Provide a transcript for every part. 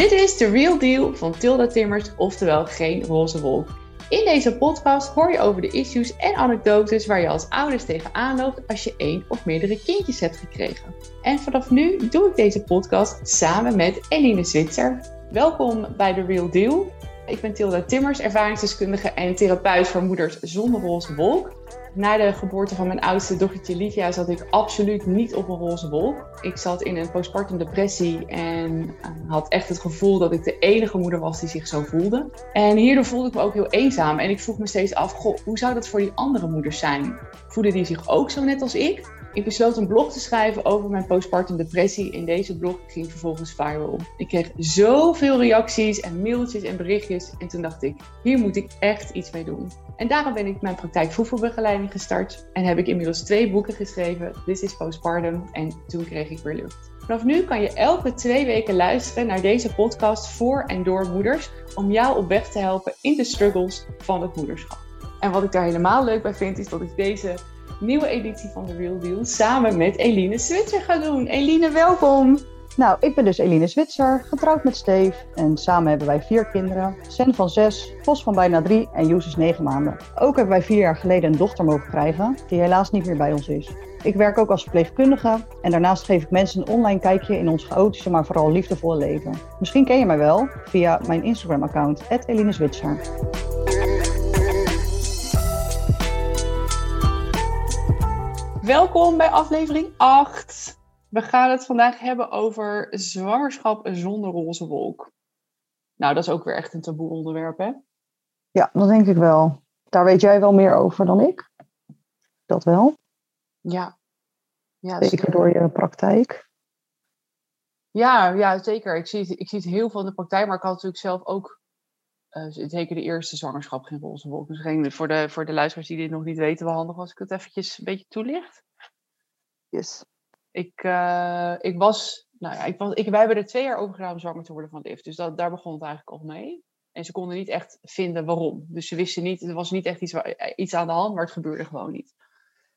Dit is The Real Deal van Tilda Timmers, oftewel geen roze wolk. In deze podcast hoor je over de issues en anekdotes waar je als ouders tegenaan loopt als je één of meerdere kindjes hebt gekregen. En vanaf nu doe ik deze podcast samen met Eline Zwitser. Welkom bij The Real Deal. Ik ben Tilda Timmers, ervaringsdeskundige en therapeut voor moeders zonder roze wolk. Na de geboorte van mijn oudste dochtertje Livia zat ik absoluut niet op een roze wolk. Ik zat in een postpartum depressie en eh, had echt het gevoel dat ik de enige moeder was die zich zo voelde. En hierdoor voelde ik me ook heel eenzaam en ik vroeg me steeds af, goh, hoe zou dat voor die andere moeders zijn? Voelen die zich ook zo net als ik? Ik besloot een blog te schrijven over mijn postpartum depressie. In deze blog ging vervolgens viral. Ik kreeg zoveel reacties en mailtjes en berichtjes. En toen dacht ik, hier moet ik echt iets mee doen. En daarom ben ik mijn praktijk voedselbegeleiding gestart. En heb ik inmiddels twee boeken geschreven. This is Postpartum en Toen kreeg ik weer lucht. Vanaf nu kan je elke twee weken luisteren naar deze podcast voor en door moeders. Om jou op weg te helpen in de struggles van het moederschap. En wat ik daar helemaal leuk bij vind, is dat ik deze nieuwe editie van The Real Deal samen met Eline Switzer ga doen. Eline, welkom! Nou, ik ben dus Eline Zwitser, getrouwd met Steve. En samen hebben wij vier kinderen. Sen van zes, Vos van bijna drie en Joes is negen maanden. Ook hebben wij vier jaar geleden een dochter mogen krijgen, die helaas niet meer bij ons is. Ik werk ook als verpleegkundige en daarnaast geef ik mensen een online kijkje in ons chaotische, maar vooral liefdevolle leven. Misschien ken je mij wel via mijn Instagram-account, Eline Zwitser. Welkom bij aflevering 8. We gaan het vandaag hebben over zwangerschap zonder roze wolk. Nou, dat is ook weer echt een taboe onderwerp, hè? Ja, dat denk ik wel. Daar weet jij wel meer over dan ik. Dat wel. Ja. ja zeker door je praktijk. Ja, ja, zeker. Ik zie, het, ik zie het heel veel in de praktijk, maar ik had natuurlijk zelf ook, uh, zeker de eerste zwangerschap, geen roze wolk. Dus voor de, voor de luisteraars die dit nog niet weten, wel handig als ik het eventjes een beetje toelicht. Yes. Ik, uh, ik was, nou ja, ik was, ik, wij hebben er twee jaar over gedaan om zwanger te worden van Liv. Dus dat, daar begon het eigenlijk al mee. En ze konden niet echt vinden waarom. Dus ze wisten niet, er was niet echt iets, iets aan de hand, maar het gebeurde gewoon niet.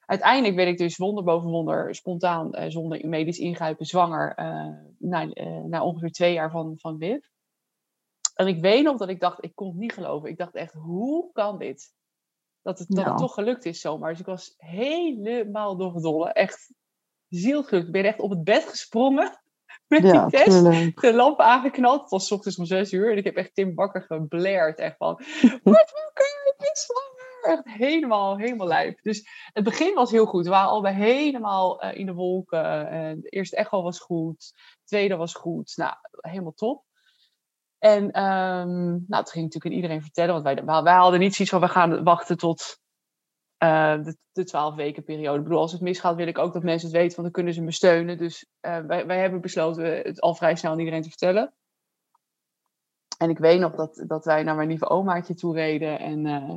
Uiteindelijk werd ik dus wonder boven wonder spontaan, uh, zonder medisch ingrijpen, zwanger. Uh, na, na, ongeveer twee jaar van, van Liv. En ik weet nog dat ik dacht, ik kon het niet geloven. Ik dacht echt, hoe kan dit? Dat het, dat het toch gelukt is zomaar. Dus ik was helemaal doorgedolle. Echt zielgelukkig. Ik ben echt op het bed gesprongen. Met ja, die test. De lamp aangeknald. Het was ochtends om zes uur. En ik heb echt Tim Bakker geblaerd. Echt van, wakker, ik ben zwanger. Echt helemaal, helemaal lijp. Dus het begin was heel goed. We waren allebei helemaal uh, in de wolken. En de eerste echo was goed. De tweede was goed. Nou, helemaal top. En um, nou, dat ging natuurlijk aan iedereen vertellen. Want wij, wij hadden niet zoiets van, we gaan wachten tot uh, de twaalf weken periode. Ik bedoel, als het misgaat, wil ik ook dat mensen het weten, want dan kunnen ze me steunen. Dus uh, wij, wij hebben besloten het al vrij snel aan iedereen te vertellen. En ik weet nog dat, dat wij naar mijn lieve omaatje toe reden. En uh,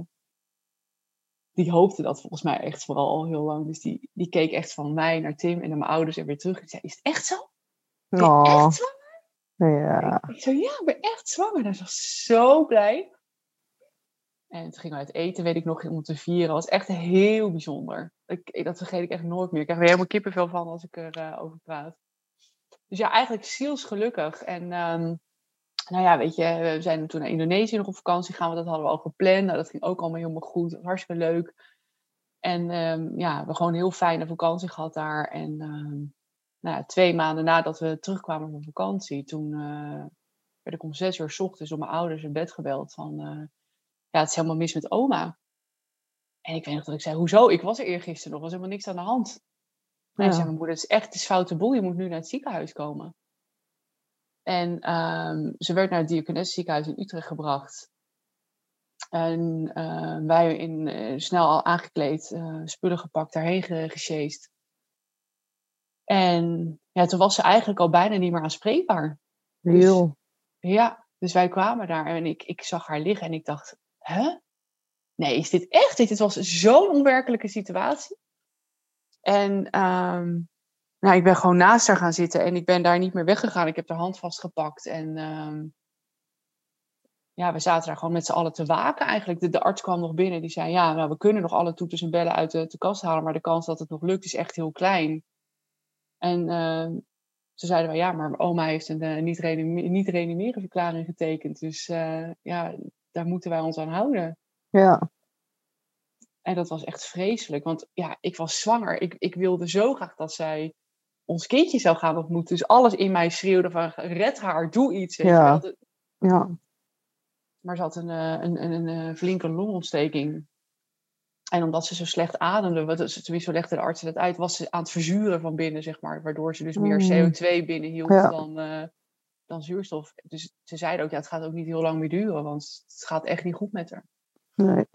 die hoopte dat volgens mij echt vooral al heel lang. Dus die, die keek echt van mij naar Tim en naar mijn ouders en weer terug. Ik zei, is het echt zo? Ben je oh. echt zwanger? Ja. Ik, ik zei, ja, ik ben echt zwanger. Hij was zo blij. En toen gingen we uit eten, weet ik nog, om te vieren. Was echt heel bijzonder. Ik, dat vergeet ik echt nooit meer. Ik krijg er helemaal kippenvel van als ik erover uh, over praat. Dus ja, eigenlijk zielsgelukkig. En um, nou ja, weet je, we zijn toen naar Indonesië nog op vakantie gaan. dat hadden we al gepland. Nou, dat ging ook allemaal helemaal goed. Hartstikke leuk. En um, ja, we hebben gewoon een heel fijne vakantie gehad daar. En um, nou ja, twee maanden nadat we terugkwamen van vakantie, toen uh, werd ik om zes uur s ochtends door mijn ouders in bed gebeld van... Uh, ja, het is helemaal mis met oma. En ik weet nog dat ik zei, hoezo? Ik was er eergisteren nog, was helemaal niks aan de hand. En ja. zei mijn moeder, het is echt het is foute boel, je moet nu naar het ziekenhuis komen. En um, ze werd naar het Diakones ziekenhuis in Utrecht gebracht. En uh, wij in, uh, snel al aangekleed, uh, spullen gepakt, daarheen ge gesjeest. En ja, toen was ze eigenlijk al bijna niet meer aanspreekbaar. Heel. Dus, ja, dus wij kwamen daar en ik, ik zag haar liggen en ik dacht, hè? Nee, is dit echt? Dit was zo'n onwerkelijke situatie. En um, nou, ik ben gewoon naast haar gaan zitten en ik ben daar niet meer weggegaan. Ik heb haar hand vastgepakt en um, ja, we zaten daar gewoon met z'n allen te waken eigenlijk. De, de, arts kwam nog binnen die zei, ja, nou, we kunnen nog alle toeters en bellen uit de, de kast halen, maar de kans dat het nog lukt is echt heel klein. En uh, Toen zeiden we, ja, maar oma heeft een uh, niet, reanimeren, niet verklaring getekend. Dus uh, ja, daar moeten wij ons aan houden. Ja. En dat was echt vreselijk. Want ja, ik was zwanger. Ik, ik wilde zo graag dat zij ons kindje zou gaan ontmoeten. Dus alles in mij schreeuwde van, red haar, doe iets. Ja. Ja. Maar ze had een, eh, een, een, een, een flinke longontsteking. En omdat ze zo slecht ademde, wat, ze- tenminste zo legde de artsen dat uit, was ze aan het verzuren van binnen, zeg maar. Waardoor ze dus meer Mm. CO2 binnenhield Ja. dan, eh, dan zuurstof. Dus ze zeiden ook, ja, het gaat ook niet heel lang meer duren, want het gaat echt niet goed met haar. Nee.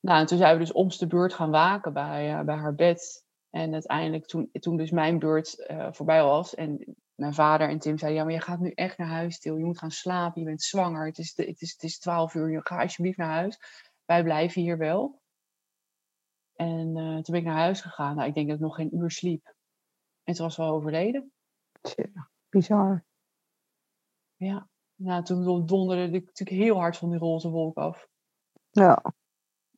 Nou, en toen zijn we dus om de beurt gaan waken bij, eh, bij haar bed. En uiteindelijk, toen, toen dus mijn beurt eh, voorbij was en mijn vader en Tim zeiden, ja, maar je gaat nu echt naar huis, Til. Je moet gaan slapen, je bent zwanger, het is, de- het is, het is 12 uur, je- ga alsjeblieft naar huis. Wij blijven hier wel. En eh, toen ben ik naar huis gegaan. Nou, ik denk dat ik nog geen uur sliep. En toen was ze al overleden. Bizar. Ja. Nou, toen donderde ik natuurlijk heel hard van die roze wolk af. Ja.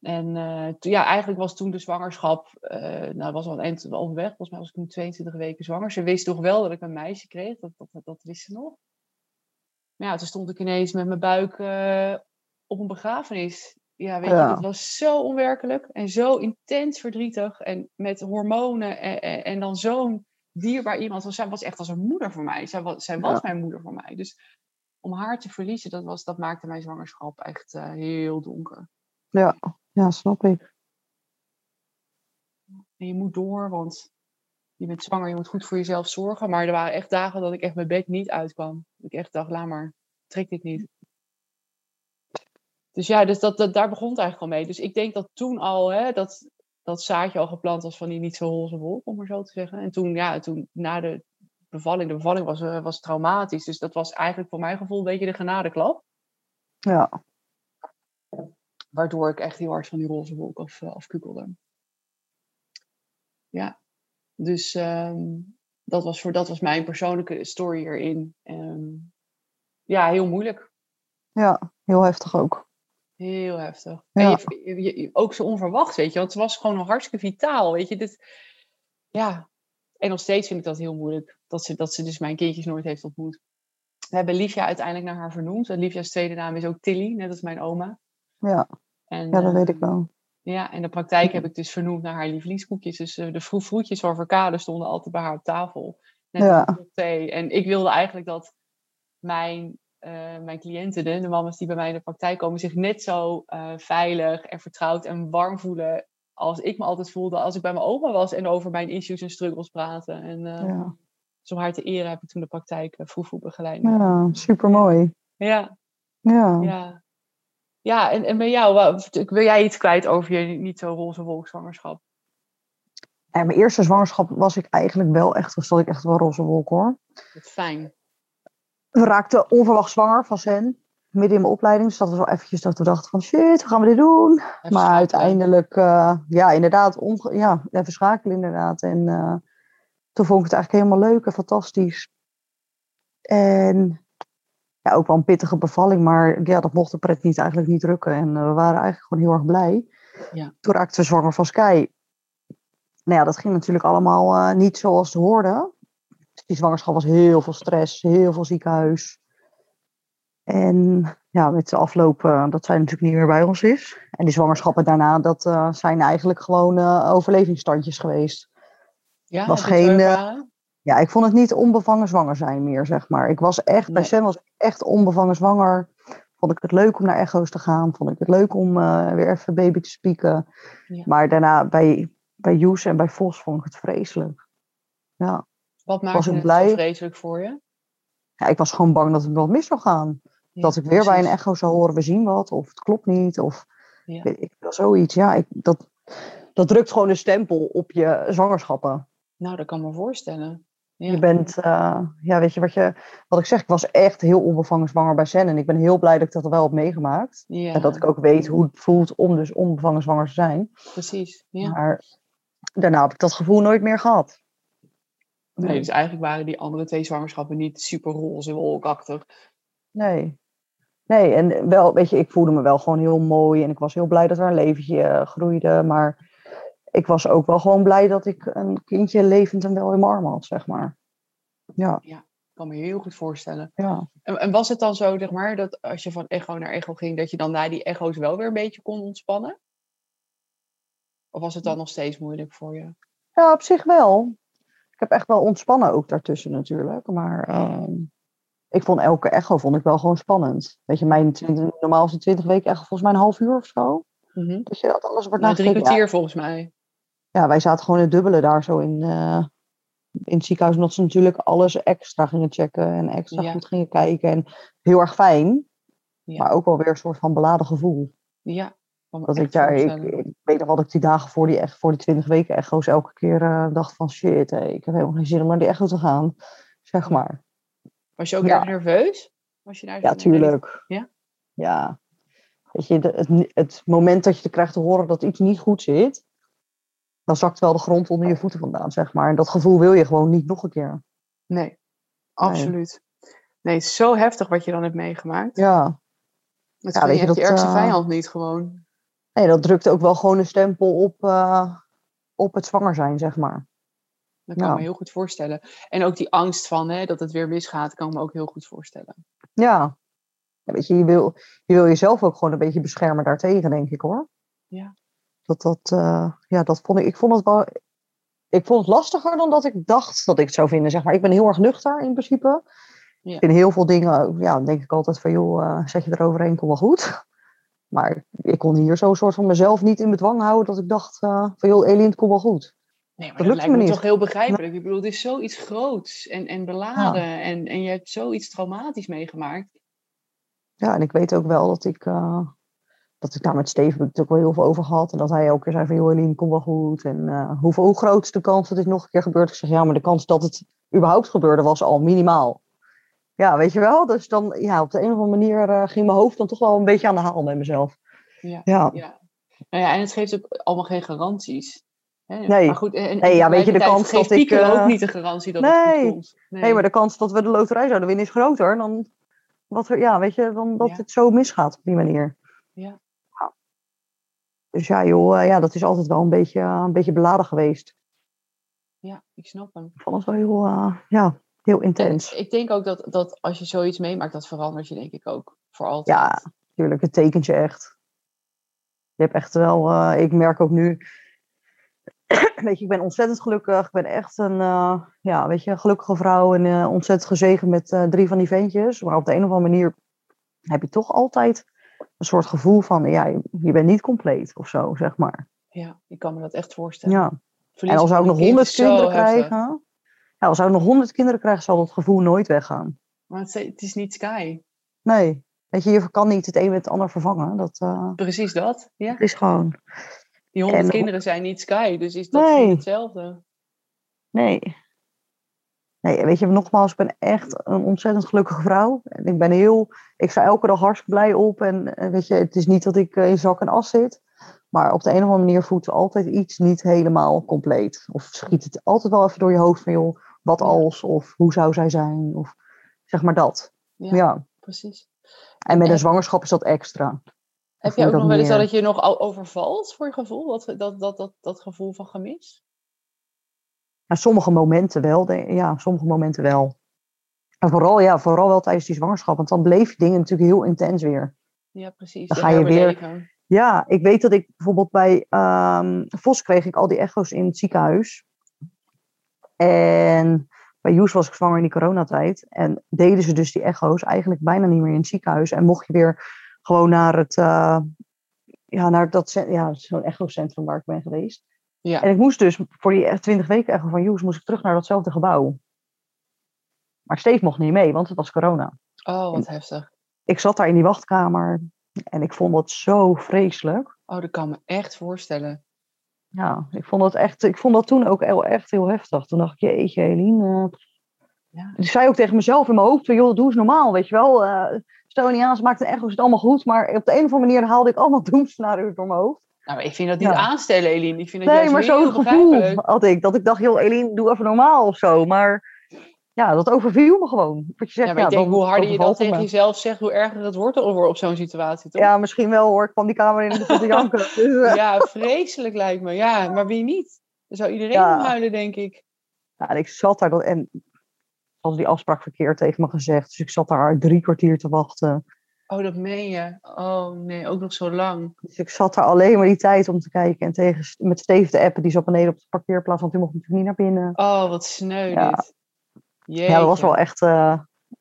En eh, ja, eigenlijk was toen de zwangerschap, eh nou was al een eind overweg. Volgens mij was ik toen 22 weken zwanger. Ze wist toch wel dat ik een meisje kreeg, dat, dat, dat wist ze nog. Maar ja, toen stond ik ineens met mijn buik eh, op een begrafenis. Ja, weet Ja. je, het was zo onwerkelijk en zo intens verdrietig. En met hormonen en, en, en dan zo'n dierbaar iemand. Want zij was echt als een moeder voor mij. Zij was, zij was Ja. mijn moeder voor mij. Dus om haar te verliezen, dat, was, dat maakte mijn zwangerschap echt eh, heel donker. Ja. Ja, snap ik. En je moet door, want je bent zwanger, je moet goed voor jezelf zorgen. Maar er waren echt dagen dat ik echt mijn bed niet uitkwam. Dat ik echt dacht, laat maar, trek dit niet. Dus ja, dus dat, dat, daar begon het eigenlijk al mee. Dus ik denk dat toen al, hè, dat, dat zaadje al geplant was van die niet zo roze wolk, om maar zo te zeggen. En toen, ja, toen na de bevalling, de bevalling was, eh, was traumatisch. Dus dat was eigenlijk voor mijn gevoel een beetje de genadeklap. Ja. Waardoor ik echt heel hard van die roze wolk af, eh, afkukelde. Ja, dus ehm, dat, was voor, dat was mijn persoonlijke story erin. Ja, heel moeilijk. Ja. Heel heftig ook. Heel heftig. Ja. En je, je- je- ook zo onverwacht, weet je. Want het was gewoon nog hartstikke vitaal, weet je. Dit, ja, en nog steeds vind ik dat heel moeilijk. Dat ze, dat ze dus mijn kindjes nooit heeft ontmoet. We hebben Livia uiteindelijk naar haar vernoemd. En Livia's tweede naam is ook Tilly, net als mijn oma. Ja. En, Ja, dat weet ik wel. Ja, en de praktijk heb ik dus vernoemd naar haar lievelingskoekjes. Dus eh, de vroegvroetjes van Verkade stonden altijd bij haar op tafel. Net Ja. thee. En ik wilde eigenlijk dat mijn, eh, mijn cliënten, de, de mamas die bij mij in de praktijk komen, zich net zo eh, veilig en vertrouwd en warm voelen als ik me altijd voelde als ik bij mijn oma was en over mijn issues en struggles praten. En eh Ja. zo haar te eren heb ik toen de praktijk uh, vroeg begeleid. Ja, super mooi. ja. Ja. Ja, ja en, en bij jou, wat- wil jij iets kwijt over je niet zo roze wolkzwangerschap? En mijn eerste zwangerschap was ik eigenlijk wel echt, was dat ik echt wel roze wolk hoor. Wat fijn. We raakten onverwacht zwanger van Sen, midden in mijn opleiding. Dus dat was wel eventjes dat we dachten van shit, hoe gaan we dit doen? Even Maar uiteindelijk, eh, ja inderdaad, ja, even schakelen inderdaad. En eh, toen vond ik het eigenlijk helemaal leuk en fantastisch. En ja, ook wel een pittige bevalling, maar ja, dat mocht de pret niet, eigenlijk niet drukken. En eh, we waren eigenlijk gewoon heel erg blij. Ja. Toen raakten we zwanger van Sky. Nou ja, dat ging natuurlijk allemaal niet zoals het hoorde. Die zwangerschap was heel veel stress, heel veel ziekenhuis. En ja, met de afloop eh, dat zij natuurlijk niet meer bij ons is. En die zwangerschappen daarna, dat eh, zijn eigenlijk gewoon eh, overlevingsstandjes geweest. Ja, was geen? Ja, ik vond het niet onbevangen zwanger zijn meer, zeg maar. Ik was echt, bij. Sam was ik echt onbevangen zwanger. Vond ik het leuk om naar echo's te gaan. Vond ik het leuk om weer even baby te spieken. Ja. Maar daarna bij, bij Joes en bij Vos vond ik het vreselijk. Ja. Wat was maakte ik het blij. zo vreselijk voor je? ja, ik was gewoon bang dat het wat mis zou gaan. Ja, dat ik weer bij een echo zou horen, we zien wat. Of het klopt niet. Of Ja. weet ik zoiets. Ja, ik, dat, dat drukt gewoon een stempel op je zwangerschappen. Nou, dat kan me voorstellen. Ja. Je bent, eh, ja, weet je wat, je wat ik zeg, ik was echt heel onbevangen zwanger bij Sen. En ik ben heel blij dat ik dat wel heb meegemaakt. ja, En dat ik ook weet hoe het voelt om dus onbevangen zwanger te zijn. precies. Ja. Maar daarna heb ik dat gevoel nooit meer gehad. Nee, dus eigenlijk waren die andere twee zwangerschappen niet super roze wolkachtig. Nee. Nee, en wel, weet je, ik voelde me wel gewoon heel mooi. En ik was heel blij dat er een leventje eh, groeide. Maar ik was ook wel gewoon blij dat ik een kindje levend en wel in mijn armen had, zeg maar. Ja. Ik kan me heel goed voorstellen. Ja. En, en was het dan zo, zeg maar, dat als je van echo naar echo ging, dat je dan na die echo's wel weer een beetje kon ontspannen? Of was het dan nog steeds moeilijk voor je? ja, op zich wel. Ik heb echt wel ontspannen ook daartussen natuurlijk. Maar ehm, ik vond elke echo vond ik wel gewoon spannend. Weet je, mijn 20, normaal is een 20 weken echo volgens mij een half uur of zo. Mhm. Dus je dat alles wordt Nou, drie. Ja, kwartier volgens mij. ja, wij zaten gewoon in het dubbele daar zo in, eh, in het ziekenhuis. Omdat ze natuurlijk alles extra gingen checken en extra Ja. goed gingen kijken. En heel erg fijn. Ja. Maar ook wel weer een soort van beladen gevoel. Ja, Dat ik, voorstellen. ik weet nog wat ik die dagen voor die, echt, voor die 20 weken echo's elke keer eh, dacht van shit, hé, ik heb helemaal geen zin om naar die echo te gaan. Zeg maar. Was je ook Ja. erg nerveus? Was je daar Ja, tuurlijk. Ja? Ja. Weet je, de- het, het moment dat je krijgt te horen dat iets niet goed zit, dan zakt wel de grond onder je voeten vandaan, zeg maar. En dat gevoel wil je gewoon niet nog een keer. Nee, absoluut. Nee, het is zo heftig wat je dan hebt meegemaakt. Ja. Het Ja, je je, hebt je ergste eh, vijand niet gewoon. Nee, dat drukt ook wel gewoon een stempel op, eh, op het zwanger zijn, zeg maar. Dat kan ja. me heel goed voorstellen. En ook die angst van hè, dat het weer misgaat, kan ik me ook heel goed voorstellen. Ja. Ja, weet je, je wil, je wil jezelf ook gewoon een beetje beschermen daartegen, denk ik hoor. Ja. Dat, dat, eh, ja, dat vond ik, ik vond het wel, ik vond het lastiger dan dat ik dacht dat ik het zou vinden, zeg maar. Ik ben heel erg nuchter in principe. Ja. In heel veel dingen, ja, denk ik altijd van, joh, eh, zet je eroverheen, kom wel goed. Maar ik kon hier zo'n soort van mezelf niet in bedwang houden dat ik dacht eh, van, joh, Eline, het komt wel goed. Nee, maar Dat dat, lijkt me toch heel begrijpelijk. Ik bedoel, het is zoiets groots en, en beladen. En, en je hebt zoiets traumatisch meegemaakt. Ja, en ik weet ook wel dat ik, eh, dat ik daar met Steven ook wel heel veel over had. En dat hij elke keer zei van, joh Eline, kom wel goed. En eh, hoeveel, hoe groot is de kans dat dit nog een keer gebeurt? Ik zeg, ja, maar de kans dat het überhaupt gebeurde was al minimaal. Ja, weet je wel? Dus dan, ja, op de een of andere manier eh, ging mijn hoofd dan toch wel een beetje aan de haal met mezelf. Ja. Ja, Ja. Nou ja, en het geeft ook allemaal geen garanties. Hè? Nee. Maar goed, en, en Nee, ja, weet je, de kans dat ik, eh, ook niet de garantie dat het nee. goed komt. nee, maar de kans dat we de loterij zouden winnen is groter dan, wat er, ja, weet je, dan dat Ja. het zo misgaat op die manier. Ja. Dus ja, joh, eh, ja, dat is altijd wel een beetje, eh, een beetje beladen geweest. Ja, ik snap hem. Vond het wel heel, eh, ja, heel En intens. ik denk ook dat, dat als je zoiets meemaakt, dat verandert je denk ik ook voor altijd. Ja, natuurlijk, het tekent je echt. Je hebt echt wel, eh, ik merk ook nu, weet je, ik ben ontzettend gelukkig. Ik ben echt een, eh, ja, weet je, gelukkige vrouw en eh, ontzettend gezegend met drie van die ventjes. Maar op de een of andere manier heb je toch altijd een soort gevoel van, ja, je, je bent niet compleet of zo, zeg maar. Ja, ik kan me dat echt voorstellen. Ja. Verlies En als zou ik nog honderd kinderen krijgen, ja, als ik nog honderd kinderen krijgen, zal dat gevoel nooit weggaan. Maar het, is- het niet Sky. Nee, weet je, je kan niet het een met het ander vervangen. Dat, eh, Precies dat. Ja. dat is gewoon, Die honderd En- kinderen zijn niet Sky, dus is dat Nee. niet hetzelfde. Nee. Nee, weet je, nogmaals, ik ben echt een ontzettend gelukkige vrouw. En ik ben heel, ik sta elke dag hartstikke blij op. En eh, weet je, het is niet dat ik eh, in zak en as zit. Maar op de een of andere manier voelt altijd iets niet helemaal compleet. Of schiet het altijd wel even door je hoofd van, joh, wat als? Of hoe zou zij zijn? Of zeg maar dat. Ja, Ja. precies. En met En- een zwangerschap is dat extra. Heb je ook nog wel eens dat je nog al overvalt voor je gevoel? Dat, dat, dat, dat, dat gevoel van gemis? Ja, sommige momenten wel. Ja, sommige momenten wel. En vooral, ja, vooral wel tijdens die zwangerschap. Want dan bleef je dingen natuurlijk heel intens weer. Ja, precies. Dan ga je weer-. Ja, ik weet dat ik bijvoorbeeld bij ehm, Vos kreeg ik al die echo's in het ziekenhuis. En bij Joes was ik zwanger in die coronatijd. En deden ze dus die echo's eigenlijk bijna niet meer in het ziekenhuis. En mocht je weer gewoon naar het, eh, ja, naar dat, ja, zo'n echocentrum waar ik ben geweest. Ja. En ik moest dus voor die 20 weken echo van Joes, moest ik terug naar datzelfde gebouw. Maar Steve mocht niet mee, want het was corona. Oh, wat heftig. Ik zat daar in die wachtkamer en ik vond het zo vreselijk. Oh, dat kan me echt voorstellen. Ja, ik vond dat echt, ik vond dat toen ook heel, echt heel heftig. Toen dacht ik, jeetje, Eline. eh. Ja. Ik zei ook tegen mezelf in mijn hoofd, van, joh, doe eens normaal, weet je wel. eh stel niet aan, ze maakt een echo, is het allemaal goed. Maar op de een of andere manier haalde ik allemaal doemscenario's door mijn hoofd. Nou, ik vind dat niet Ja. aanstellen, Eline. Ik vind dat Nee, juist maar zo'n gevoel had ik. Dat ik dacht, joh, Eline, doe even normaal of zo. Maar ja, dat overviel me gewoon. Wat je zegt, Ja, maar ik denk, dan hoe harder je dat tegen me. jezelf zegt, hoe erger het wordt over op zo'n situatie, toch? Ja, misschien wel hoor. Ik kwam die kamer in en begon te janken. Dus, eh, Ja, vreselijk lijkt me. Ja, maar wie niet? Dan zou iedereen Ja. huilen, denk ik. ja, en ik zat daar dan- en hadden die afspraak verkeerd tegen me gezegd. Dus ik zat daar drie kwartier te wachten. Oh, dat meen je. Oh nee, ook nog zo lang. Dus ik zat daar alleen maar die tijd om te kijken. En tegen, met Steve de appen, die zat beneden op de parkeerplaats, want die mocht natuurlijk niet naar binnen. Oh, wat sneu Ja. dit. Ja, dat was wel echt eh,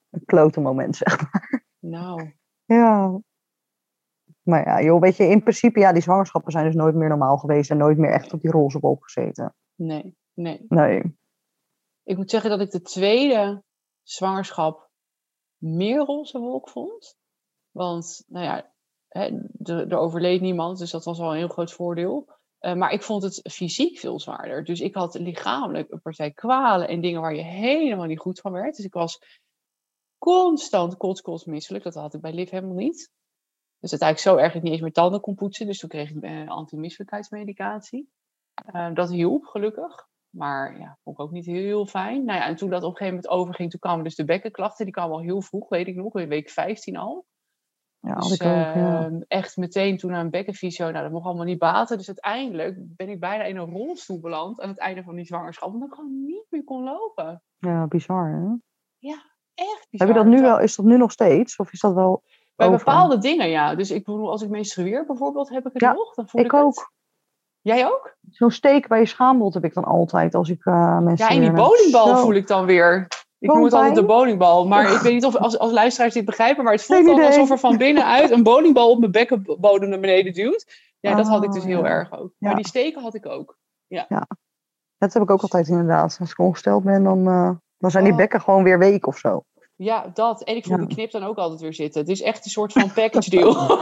een klote moment, zeg maar. Nou, Ja. Maar ja, joh, weet je, in principe, ja, die zwangerschappen zijn dus nooit meer normaal geweest en nooit meer echt op die roze wolk gezeten. nee, nee. Nee. Ik moet zeggen dat ik de tweede zwangerschap meer roze wolk vond. Want, nou ja, hè, er, er overleed niemand, dus dat was al een heel groot voordeel. Eh, maar ik vond het fysiek veel zwaarder. Dus ik had lichamelijk een partij kwalen en dingen waar je helemaal niet goed van werd. Dus ik was constant kots, misselijk. Dat had ik bij Liv helemaal niet. Dus het eigenlijk zo erg dat ik niet eens meer tanden kon poetsen. Dus toen kreeg ik uh, antimisselijkheidsmedicatie. Eh, dat hielp, gelukkig. Maar ja, vond ik ook niet heel fijn. Nou ja, en toen dat op een gegeven moment overging, toen kwamen dus de bekkenklachten. Die kwamen al heel vroeg, weet ik nog, in week 15 al. Ja, Dus ik ook, ja. ehm, echt meteen toen naar een bekkenfysio. Nou, dat mocht allemaal niet baten. Dus uiteindelijk ben ik bijna in een rolstoel beland aan het einde van die zwangerschap. Omdat ik gewoon niet meer kon lopen. Ja, bizar, hè? Echt Heb je dat bizar. nu wel, is dat nu nog steeds? Of is dat wel Bij over? bepaalde dingen, ja. Dus ik bedoel, als ik menstrueer bijvoorbeeld, heb ik het Ja, nog. Dan voel ik, Ik het. ook. Jij ook? Zo'n steek bij je schaambod heb ik dan altijd als ik eh mensen Ja, en die bowlingbal voel ik dan weer. Ik noem het altijd de Bowlpijn? bowlingbal. Maar ik weet niet of als, als luisteraars dit begrijpen. Maar het voelt alsof er van binnenuit een bowlingbal op mijn bekkenbodem naar beneden duwt. Ja, dat had ik dus heel ja. erg ook. Maar Ja. die steken had ik ook. Dat heb ik ook altijd inderdaad. Als ik ongesteld ben, dan, eh, dan zijn die Oh. bekken gewoon weer week of zo. Ja, dat. En ik voel Ja. die knip dan ook altijd weer zitten. Het is echt een soort van package deal.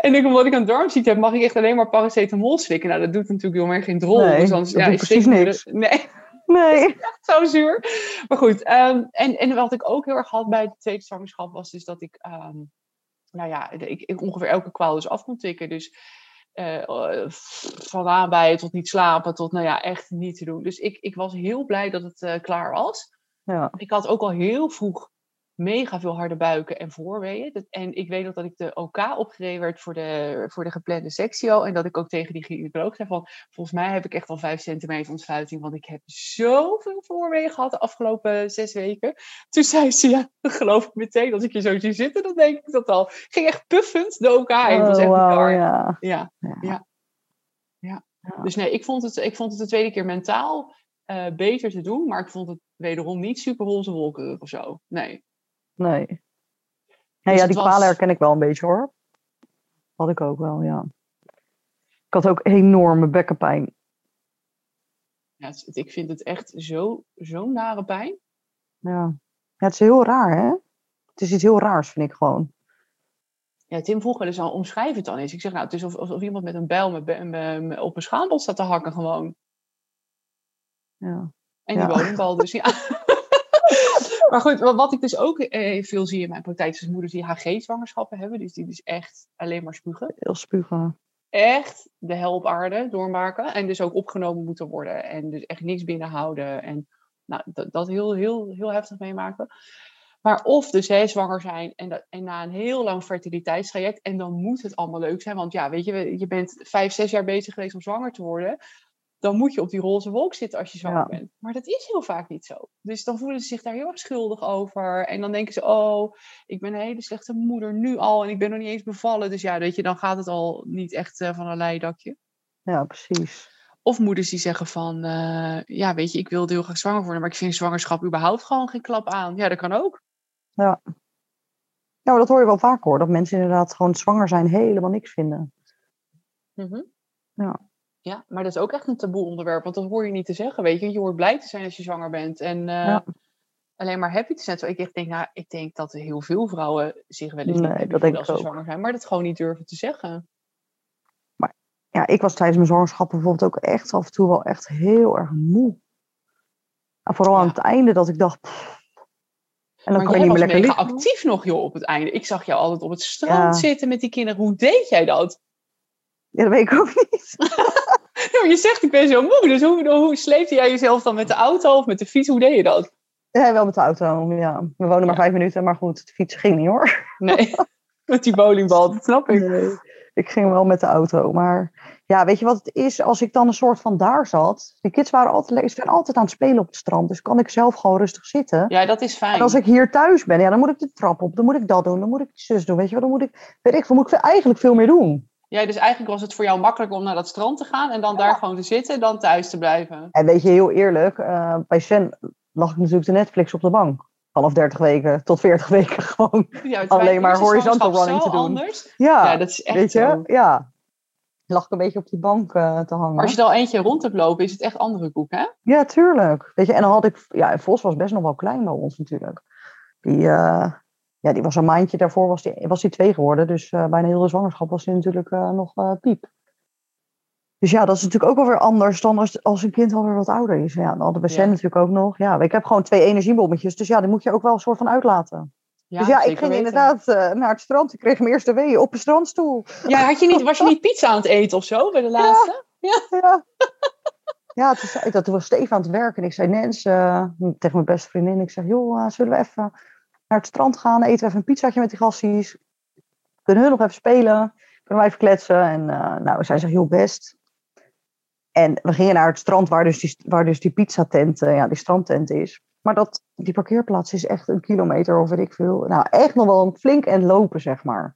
en ik, omdat ik een darmziekte heb, mag ik echt alleen maar paracetamol slikken. Nou, dat doet natuurlijk heel erg geen drol. Nee, dus anders, ja, ik precies niks. de- Nee, Nee. zo zuur. Maar goed, ehm, en, en wat ik ook heel erg had bij de tweede zwangerschap was dus dat ik, ehm, nou ja, ik, ik ongeveer elke kwaal dus af kon tikken. Dus eh, eh, van aanbijen tot niet slapen, tot nou ja, echt niet te doen. Dus ik, ik was heel blij dat het eh, klaar was. Ja. Ik had ook al heel vroeg mega veel harde buiken en voorweeën. Dat- En ik weet nog dat ik de OK opgereden werd voor de, voor de geplande sectio. En dat ik ook tegen die gynaecoloog zei van... Volgens mij heb ik echt al vijf centimeter ontsluiting. Want ik heb zoveel voorweeën gehad de afgelopen zes weken. Toen zei ze, ja, dat geloof ik meteen. Als ik je zo zie zitten, dan denk ik dat al. Ging echt puffend de OK in. Het was Oh, echt bizar. ja. Ja, Ja. Ja. Dus nee, ik vond het, ik vond het de tweede keer mentaal eh, beter te doen. Maar ik vond het wederom niet super roze wolkerig of zo. Nee. Nee. Ja, Dus ja, het die was- kwalen herken ik wel een beetje hoor. Had ik ook wel, ja. Ik had ook enorme bekkenpijn. Ja, het ik vind het echt zo- zo'n nare pijn. Ja. ja, het is heel raar hè. Het is iets heel raars vind ik gewoon. Ja, Tim vroeg wel eens al, omschrijf het dan eens. Ik zeg, nou, het is alsof, alsof iemand met een bijl met, op een schaambod staat te hakken gewoon. Ja. En die Ja. dus, ja. maar goed, wa- wat ik dus ook eh, veel zie in mijn praktijk, is moeders die HG-zwangerschappen hebben. Dus die dus echt alleen maar spugen. Heel spugen. Echt de hel op aarde doormaken. En dus ook opgenomen moeten worden. En dus echt niks binnenhouden. En nou, dat, dat heel, heel, heel heftig meemaken. Maar of dus hè, zwanger zijn en, dat, en na een heel lang fertiliteitstraject. En dan moet het allemaal leuk zijn. Want ja, weet je, je bent vijf, zes jaar bezig geweest om zwanger te worden. Dan moet je op die roze wolk zitten als je zwanger Ja. bent. Maar dat is heel vaak niet zo. Dus dan voelen ze zich daar heel erg schuldig over. En dan denken ze, oh, ik ben een hele slechte moeder nu al. En ik ben nog niet eens bevallen. Dus ja, weet je, dan gaat het al niet echt eh, van een leidakje. Ja, precies. Of moeders die zeggen van, eh, ja, weet je, ik wilde heel graag zwanger worden, maar ik vind zwangerschap überhaupt gewoon geen klap aan. Ja, dat kan ook. Ja, maar dat hoor je wel vaak hoor. Dat mensen inderdaad gewoon zwanger zijn helemaal niks vinden. Ja. Ja, maar dat is ook echt een taboe onderwerp, want dat hoor je niet te zeggen, weet je. Je hoort blij te zijn als je zwanger bent en eh, Ja. alleen maar happy te zijn. Terwijl ik denk, nou, ik denk dat heel veel vrouwen zich wel eens Nee, dat denk als ze zwanger zijn, maar dat gewoon niet durven te zeggen. Ja, ik was tijdens mijn zwangerschap bijvoorbeeld ook echt af en toe wel echt heel erg moe. En vooral aan het einde dat ik dacht... pff. En dan maar kan je jij niet was meer lekker mega liggen. actief nog, joh, op het einde. Ik zag jou altijd op het strand Ja. zitten met die kinderen. Hoe deed jij dat? Ja, dat weet ik ook niet. Ja, je zegt, ik ben zo moe. Dus hoe, hoe sleepte jij jezelf dan met de auto of met de fiets? Hoe deed je dat? Ja, wel met de auto. Ja. We wonen maar Ja. vijf minuten, maar goed, de fiets ging niet hoor. Nee, met die bowlingbal, dat snap ik. Nee. ik ging wel met de auto. Maar ja, weet je wat het is? Als ik dan een soort van daar zat. De kids waren altijd, ze zijn altijd aan het spelen op het strand. Dus kan ik zelf gewoon rustig zitten. Ja, dat is fijn. En als ik hier thuis ben, ja, dan moet ik de trap op. Dan moet ik dat doen. Dan moet ik die zus doen. Weet je wat? Dan moet ik, weet ik, dan moet ik eigenlijk veel meer doen. Ja, dus eigenlijk was het voor jou makkelijker om naar dat strand te gaan en dan daar gewoon te zitten, dan thuis te blijven. En weet je, heel eerlijk, uh, bij Sen lag ik natuurlijk de Netflix op de bank. Vanaf 30 weken tot 40 weken gewoon ja, alleen maar horizontal running te doen. Anders. Ja, ja, dat is echt weet je? Zo. Ja, lag ik een beetje op die bank uh, te hangen. Maar als je er al eentje rond hebt lopen, is het echt andere koek, hè? Ja, tuurlijk. Weet je, en dan had ik, ja, Vos was best nog wel klein bij ons natuurlijk. Die, uh, ja, die was een maandje daarvoor, was die, was die twee geworden. Dus uh, bijna heel de zwangerschap was hij natuurlijk nog piep. Dus ja, dat is natuurlijk ook alweer anders dan als, als een kind alweer wat ouder is. Ja, dan hadden we ja. natuurlijk ook nog. Ja, ik heb gewoon twee energiebommetjes. Dus ja, die moet je ook wel een soort van uitlaten. Ja, dus ja, ik ging inderdaad naar het strand. Ik kreeg mijn eerste weeën op een strandstoel. Ja, had je niet, was je niet pizza aan het eten of zo bij de laatste? Ja. Ja, ja. toen, dat, toen was Steven aan het werken. En ik zei, Nens, tegen mijn beste vriendin. Ik zeg, joh, zullen we even naar het strand gaan? Eten we even een pizzaatje met die gasties? Kunnen hun nog even spelen? Kunnen wij even kletsen? En nou, zij zegt, heel best. En we gingen naar het strand waar dus die, waar dus die pizzatent, ja, die strandtent is. Maar dat, die parkeerplaats is echt een kilometer of weet ik veel. Nou, echt nog wel een flink en lopen, zeg maar.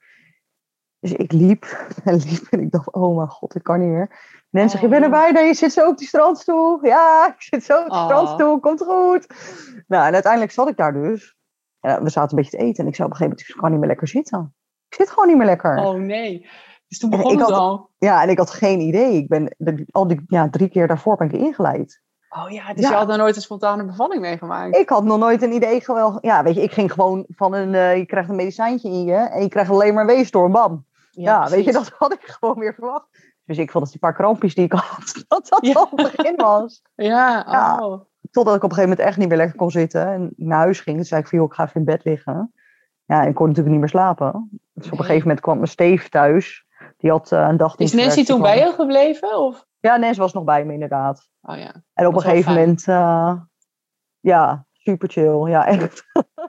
Dus ik liep en liep en ik dacht, oh mijn god, ik kan niet meer. Mensen zeggen, je bent erbij, nee, je zit zo op die strandstoel. Ja, ik zit zo op die oh. strandstoel, komt goed. Nou, en uiteindelijk zat ik daar dus. En we zaten een beetje te eten en ik zei op een gegeven moment, ik kan niet meer lekker zitten. Ik zit gewoon niet meer lekker. Oh nee. Dus toen begon het al. Ja, en ik had geen idee. Ik ben al die ja, drie keer daarvoor ben ik ingeleid. Oh ja, dus je had nog nooit een spontane bevalling meegemaakt? Ik had nog nooit een idee. Gewoon, ja, weet je, ik ging gewoon van een, uh, je krijgt een medicijntje in je en je krijgt alleen maar weesdorm, bam. Ja, ja weet je, dat had ik gewoon weer verwacht. Dus ik vond dat die paar krampjes die ik had, dat dat ja. al het begin was. Ja, oh. Totdat ik op een gegeven moment echt niet meer lekker kon zitten en naar huis ging. Toen zei ik van, joh, ik ga even in bed liggen. Ja, en ik kon natuurlijk niet meer slapen. Dus op een gegeven moment kwam mijn Steef thuis. Die had uh, een dag. Is Nancy toen bij je gebleven? Of? Ja, Nancy was nog bij me inderdaad. Oh ja. En op een gegeven moment, uh, ja, super chill. Ja, echt.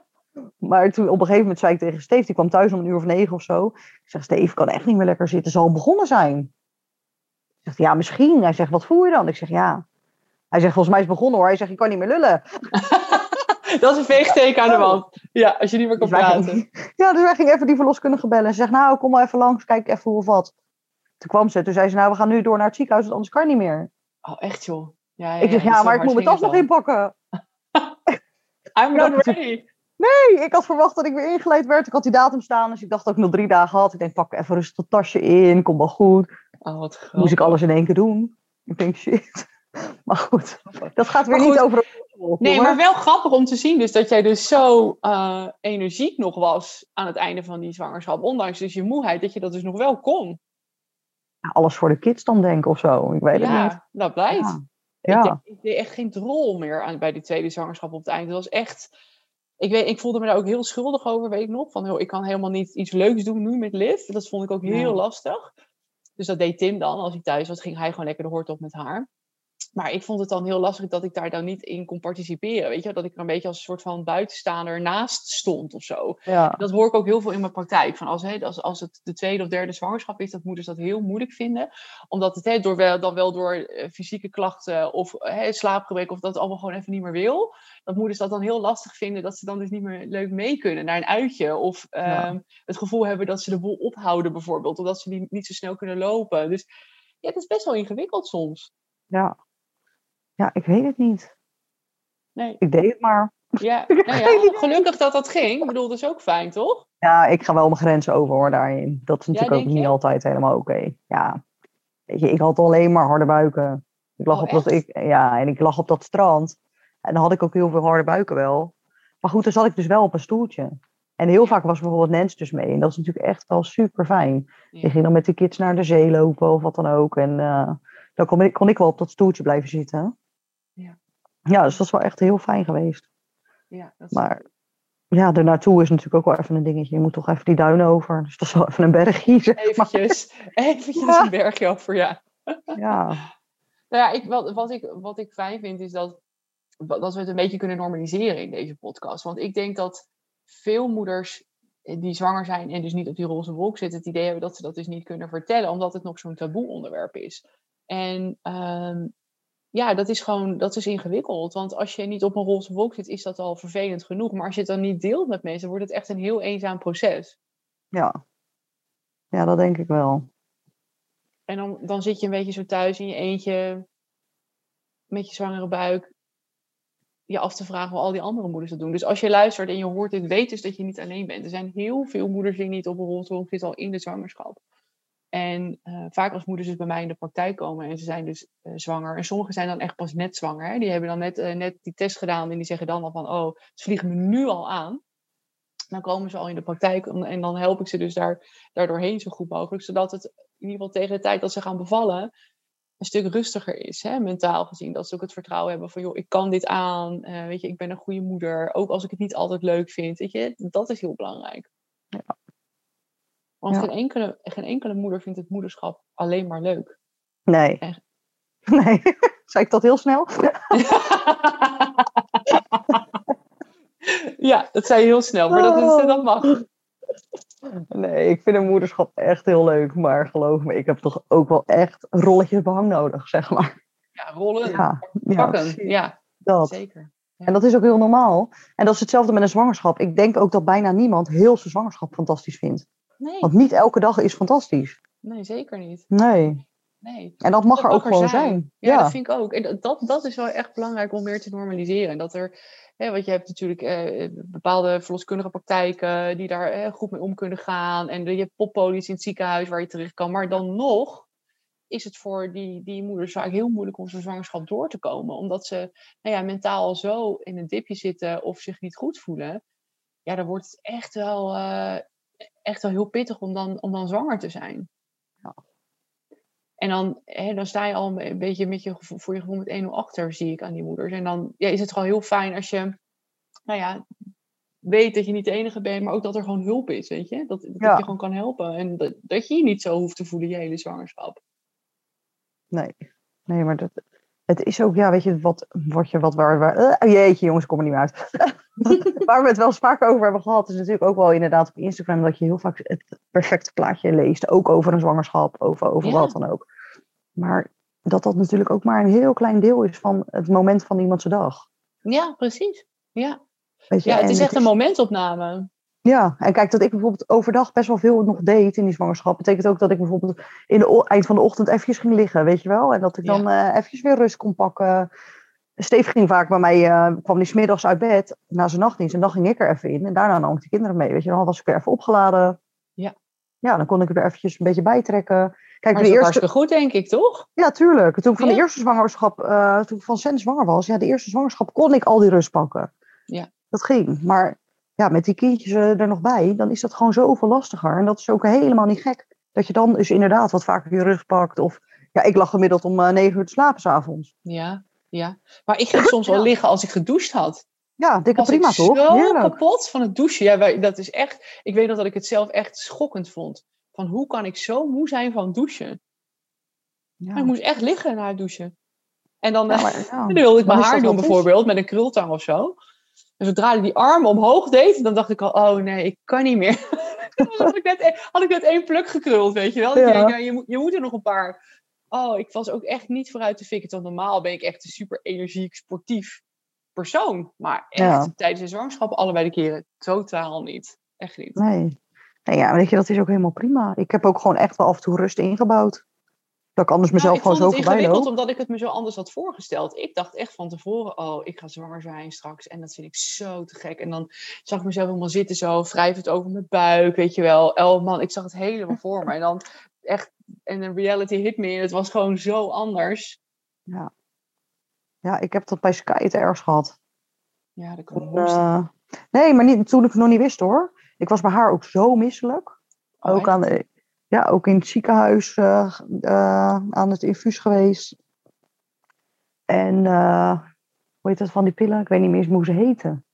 maar toen op een gegeven moment zei ik tegen Steve, die kwam thuis om een uur of negen of zo. Ik zeg, Steve, kan echt niet meer lekker zitten. Zal begonnen zijn. Hij zegt, ja, misschien. Hij zegt, wat voel je dan? Ik zeg, ja. Hij zegt, volgens mij is het begonnen hoor. Hij zegt, ik kan niet meer lullen. dat is een veegteken aan de wand. Ja, als je niet meer kan dus praten. ja, dus wij gingen even die verloskundige bellen. En zegt, nou, kom maar even langs, kijk even hoe of wat. Toen kwam ze, toen zei ze, nou, we gaan nu door naar het ziekenhuis, want anders kan niet meer. Oh, echt joh? Ja, ja, ik zeg, ja, maar ik moet mijn tas nog inpakken. I'm not ready. Nee, ik had verwacht dat ik weer ingeleid werd. Ik had die datum staan, dus ik dacht dat ik nog drie dagen had. Ik denk, pak even rustig het tasje in, kom wel goed. Oh, wat Moest ik alles in één keer doen. Ik denk, shit. Maar goed, dat gaat weer niet over... Nee, maar wel grappig om te zien dus dat jij dus zo uh, energiek nog was aan het einde van die zwangerschap. Ondanks dus je moeheid, dat je dat dus nog wel kon. alles voor de kids dan denk of zo. Ik weet het niet. Ja, dat blijkt. Ja. Ik, deed echt geen drol meer aan, bij die tweede zwangerschap op het einde. Was echt... Ik, weet, ik voelde me daar ook heel schuldig over, weet ik nog. Van, ik kan helemaal niet iets leuks doen nu met Liv. Dat vond ik ook heel lastig. Dus dat deed Tim dan. Als hij thuis was, ging hij gewoon lekker de hort op met haar. Maar ik vond het dan heel lastig dat ik daar dan niet in kon participeren. Weet je, dat ik er een beetje als een soort van buitenstaander naast stond of zo. Ja. Dat hoor ik ook heel veel in mijn praktijk. Van als, hè, als, als het de tweede of derde zwangerschap is, dat moeders dat heel moeilijk vinden. Omdat het hè, door, dan wel door eh, fysieke klachten of hè, slaapgebrek of dat allemaal gewoon even niet meer wil. Dat moeders dat dan heel lastig vinden dat ze dan dus niet meer leuk mee kunnen naar een uitje. Of ehm, het gevoel hebben dat ze de boel ophouden bijvoorbeeld. Of dat ze niet, niet zo snel kunnen lopen. Dus ja, het is best wel ingewikkeld soms. Ja, ja, ik weet het niet. Nee. Ik deed het maar. Ja, nou ja gelukkig dat dat ging. Ik bedoel, dat is ook fijn, toch? Ja, ik ga wel mijn grenzen over hoor daarin. Dat is natuurlijk ook niet altijd helemaal oké. Ja. Weet je, ik had alleen maar harde buiken. Ik lag, oh, op dat, ik, ja, en ik lag op dat strand. En dan had ik ook heel veel harde buiken wel. Maar goed, dan zat ik dus wel op een stoeltje. En heel vaak was bijvoorbeeld Nens dus mee. En dat is natuurlijk echt wel super fijn. Ja. Je ging dan met de kids naar de zee lopen of wat dan ook. En uh, dan kon ik, kon ik wel op dat stoeltje blijven zitten. Ja. dus dat is wel echt heel fijn geweest. Ja, dat is... Maar ja, naartoe is natuurlijk ook wel even een dingetje. Je moet toch even die duinen over. Dus dat is wel even een bergje. Zeg eventjes, eventjes een bergje over, ja. Ja. nou ja, ik, wat, wat, ik, wat ik fijn vind is dat, dat we het een beetje kunnen normaliseren in deze podcast. Want ik denk dat veel moeders die zwanger zijn en dus niet op die roze wolk zitten, het idee hebben dat ze dat dus niet kunnen vertellen, omdat het nog zo'n taboe onderwerp is. En ehm, ja, dat is gewoon, dat is ingewikkeld. Want als je niet op een roze wolk zit, is dat al vervelend genoeg. Maar als je het dan niet deelt met mensen, wordt het echt een heel eenzaam proces. Ja, ja dat denk ik wel. En dan, dan zit je een beetje zo thuis in je eentje, met je zwangere buik, je af te vragen hoe al die andere moeders dat doen. Dus als je luistert en je hoort dit, weet dus dat je niet alleen bent. Er zijn heel veel moeders die niet op een roze wolk zitten al in de zwangerschap. En uh, vaak als moeders dus bij mij in de praktijk komen en ze zijn dus uh, zwanger. En sommigen zijn dan echt pas net zwanger. Hè? Die hebben dan net, uh, net die test gedaan en die zeggen dan al van, oh, ze vliegen me nu al aan. Dan komen ze al in de praktijk en dan help ik ze dus daar, daar doorheen zo goed mogelijk. Zodat het in ieder geval tegen de tijd dat ze gaan bevallen een stuk rustiger is, hè, mentaal gezien. Dat ze ook het vertrouwen hebben van, joh, ik kan dit aan. weet je, ik ben een goede moeder. Ook als ik het niet altijd leuk vind. Weet je, dat is heel belangrijk. Want Ja. geen, enkele, geen enkele moeder vindt het moederschap alleen maar leuk. Nee. Echt. Nee. Zei ik dat heel snel? ja, dat zei je heel snel, maar dat, is, dat mag. Nee, ik vind een moederschap echt heel leuk. Maar geloof me, ik heb toch ook wel echt rolletjes behang nodig, zeg maar. Ja, rollen, Ja, pakken. Ja, dat. zeker. En dat is ook heel normaal. En dat is hetzelfde met een zwangerschap. Ik denk ook dat bijna niemand heel zijn zwangerschap fantastisch vindt. Nee, Want niet elke dag is fantastisch. nee, zeker niet. Nee. Nee. En dat mag Dat er ook gewoon zijn. Ja, Ja, dat vind ik ook. En dat- dat, is wel echt belangrijk om meer te normaliseren. Dat er, hè, want je hebt natuurlijk eh, bepaalde verloskundige praktijken die daar eh, goed mee om kunnen gaan. En je hebt poppolies in het ziekenhuis waar je terecht kan. Maar dan nog is het voor die, die moeders vaak heel moeilijk om zo'n zwangerschap door te komen. Omdat ze nou ja, mentaal zo in een dipje zitten of zich niet goed voelen. Ja, dan wordt het echt wel, eh, echt wel heel pittig om dan, om dan zwanger te zijn. Ja. En dan, hè, dan sta je al een beetje met je, gevoel- voor je gevoel met 1-0 achter, zie ik aan die moeders. En dan ja, is het gewoon heel fijn als je, nou ja, weet dat je niet de enige bent, maar ook dat er gewoon hulp is, weet je? Dat, dat Ja. je gewoon kan helpen. En dat, dat je je niet zo hoeft te voelen je hele zwangerschap. nee. Nee, maar dat, het is ook, ja, weet je, wat, wat je, wat waar, waar eh, jeetje jongens, ik kom er niet meer uit. waar we het wel eens vaak over hebben gehad, is natuurlijk ook wel inderdaad op Instagram dat je heel vaak het perfecte plaatje leest. Ook over een zwangerschap, over, over Ja. wat dan ook. Maar dat dat natuurlijk ook maar een heel klein deel is van het moment van iemands dag. Ja, precies. Ja, je? ja het is echt een momentopname. Ja, en kijk, dat ik bijvoorbeeld overdag best wel veel nog deed in die zwangerschap, betekent ook dat ik bijvoorbeeld in de o- eind van de ochtend eventjes ging liggen, weet je wel? En dat ik Ja. dan eh eventjes weer rust kon pakken. Steve ging vaak bij mij, eh, kwam die smiddags uit bed na zijn nachtdienst en dan ging ik er even in. En daarna nam ik de kinderen mee, weet je. Dan was ik weer even opgeladen. Ja. Ja, dan kon ik er weer eventjes een beetje bijtrekken. Kijk, Maar de eerste, hartstikke goed, denk ik, toch? ja, tuurlijk. Toen ik van de eerste zwangerschap, eh, toen ik van Sen zwanger was, ja, de eerste zwangerschap kon ik al die rust pakken. Ja. Dat ging. Maar ja, met die kindjes eh, er nog bij, dan is dat gewoon zoveel lastiger. En dat is ook helemaal niet gek. Dat je dan dus inderdaad wat vaker je rust pakt. Of ja, ik lag gemiddeld om eh, negen uur te slapen s'avonds. Ja, ja. Maar ik ging soms wel Ja. liggen als ik gedoucht had. Ja, dikke was prima ik toch? zo Heerlijk. kapot van het douchen. Ja, wij- dat is echt... Ik weet nog dat ik het zelf echt schokkend vond. Van hoe kan ik zo moe zijn van douchen? Ja. Maar ik moest echt liggen na het douchen. En dan, Ja, maar, ja. dan wilde ik Dan mijn haar doen bijvoorbeeld met een krultang of zo. En zodra ik die arm omhoog deed, dan dacht ik al, oh nee, ik kan niet meer. Had ik net, een- had ik net één pluk gekruld, weet je wel. Dat Ja. je denkt, ja, je, moet, je moet er nog een paar. Oh, ik was ook echt niet vooruit te fikken. Want normaal ben ik echt een super energiek, sportief persoon. Maar echt, Ja. tijdens de zwangerschap allebei de keren totaal niet. Echt niet. Nee. nee. Ja, weet je, dat is ook helemaal prima. Ik heb ook gewoon echt wel af en toe rust ingebouwd. Dat ik anders mezelf Nou, ik gewoon vond zo het voorbij ingewikkeld loop. omdat ik het me zo anders had voorgesteld. Ik dacht echt van tevoren, oh, ik ga zwanger zijn straks. En dat vind ik zo te gek. En dan zag ik mezelf helemaal zitten zo, wrijvend over mijn buik, weet je wel. Oh man, ik zag het helemaal voor me. En dan echt, en de reality hit me en het was gewoon zo anders. Ja, ik heb dat bij Sky het ergst gehad. Ja, dat kan ik eh, nee, maar niet, toen ik het nog niet wist hoor. Ik was bij haar ook zo misselijk. Oh, ook, aan de, ja, ook in het ziekenhuis eh, eh, aan het infuus geweest. En eh, hoe heet dat van die pillen? Ik weet niet meer eens hoe ze heten.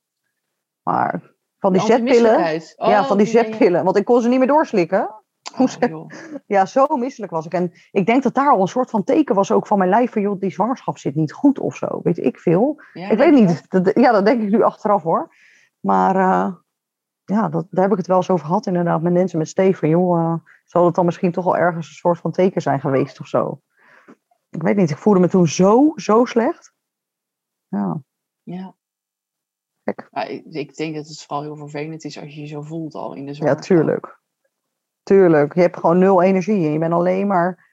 Maar van die zetpillen. ja, Oh, van die zetpillen. Want ik kon ze niet meer doorslikken. Oh. Ja, zo misselijk was ik. En ik denk dat daar al een soort van teken was ook van mijn lijf. Van joh, die zwangerschap zit niet goed of zo. Weet ik veel. Ja, ik weet niet. Dat, ja, dat denk ik nu achteraf hoor. Maar eh, ja, dat, daar heb ik het wel eens over gehad inderdaad met mensen met Steven. Joh, uh, zal het dan misschien toch wel ergens een soort van teken zijn geweest of zo? Ik weet niet, ik voelde me toen zo, zo slecht. Ja. Ja. Ja, ik, ik denk dat het vooral heel vervelend is als je je zo voelt al in de Ja, zwangerschap. tuurlijk. Tuurlijk. Je hebt gewoon nul energie en je bent alleen maar,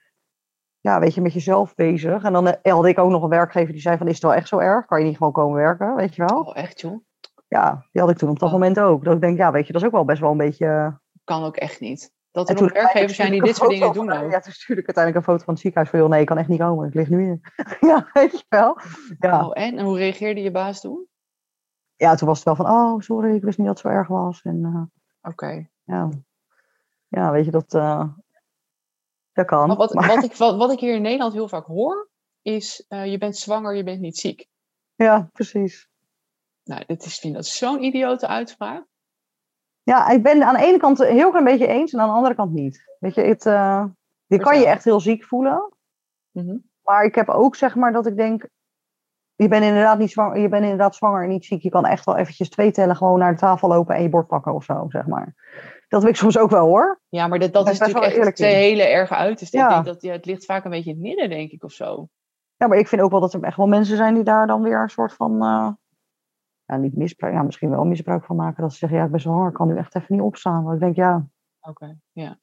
ja, weet je, met jezelf bezig. En dan eh, had ik ook nog een werkgever die zei van, is het wel echt zo erg? Kan je niet gewoon komen werken, weet je wel? Oh, echt joh? Ja, die had ik toen op dat Oh. moment ook. Dat ik denk, ja, weet je, dat is ook wel best wel een beetje... Kan ook echt niet. Dat er nog werkgevers zijn die dit soort dingen doen ook. Ja, toen stuurde ik uiteindelijk een foto van het ziekenhuis van, joh, nee, ik kan echt niet komen. Ik lig nu in. ja, weet je wel. Ja. Oh, en? en hoe reageerde je baas toen? ja, toen was het wel van, oh, sorry, ik wist niet dat het zo erg was. En eh, Oké. ja. ja, weet je, dat, eh, dat kan. Maar wat, Maar- wat, ik, wat, wat ik hier in Nederland heel vaak hoor, is eh, je bent zwanger, je bent niet ziek. Ja, precies. Nou, dit is, vind dat zo'n idiote uitspraak. Ja, ik ben aan de ene kant een heel klein beetje eens en aan de andere kant niet. Weet je, het, eh, je kan je echt heel ziek voelen. Mhm. Maar ik heb ook zeg maar dat ik denk, je bent inderdaad niet zwanger, je bent inderdaad zwanger en niet ziek. Je kan echt wel eventjes twee tellen gewoon naar de tafel lopen en je bord pakken of zo, zeg maar. Dat wil ik soms ook wel hoor. Ja, maar dat, dat is natuurlijk echt twee hele erge uitersten. Ja. Ik denk dat ja, het ligt vaak een beetje in het midden, denk ik, of zo. Ja, maar ik vind ook wel dat er echt wel mensen zijn die daar dan weer een soort van, eh, ja, niet misbruik, ja, misschien wel misbruik van maken. Dat ze zeggen, ja, ik ben zwanger, ik kan nu echt even niet opstaan. Want ik denk, ja, Oké, ja.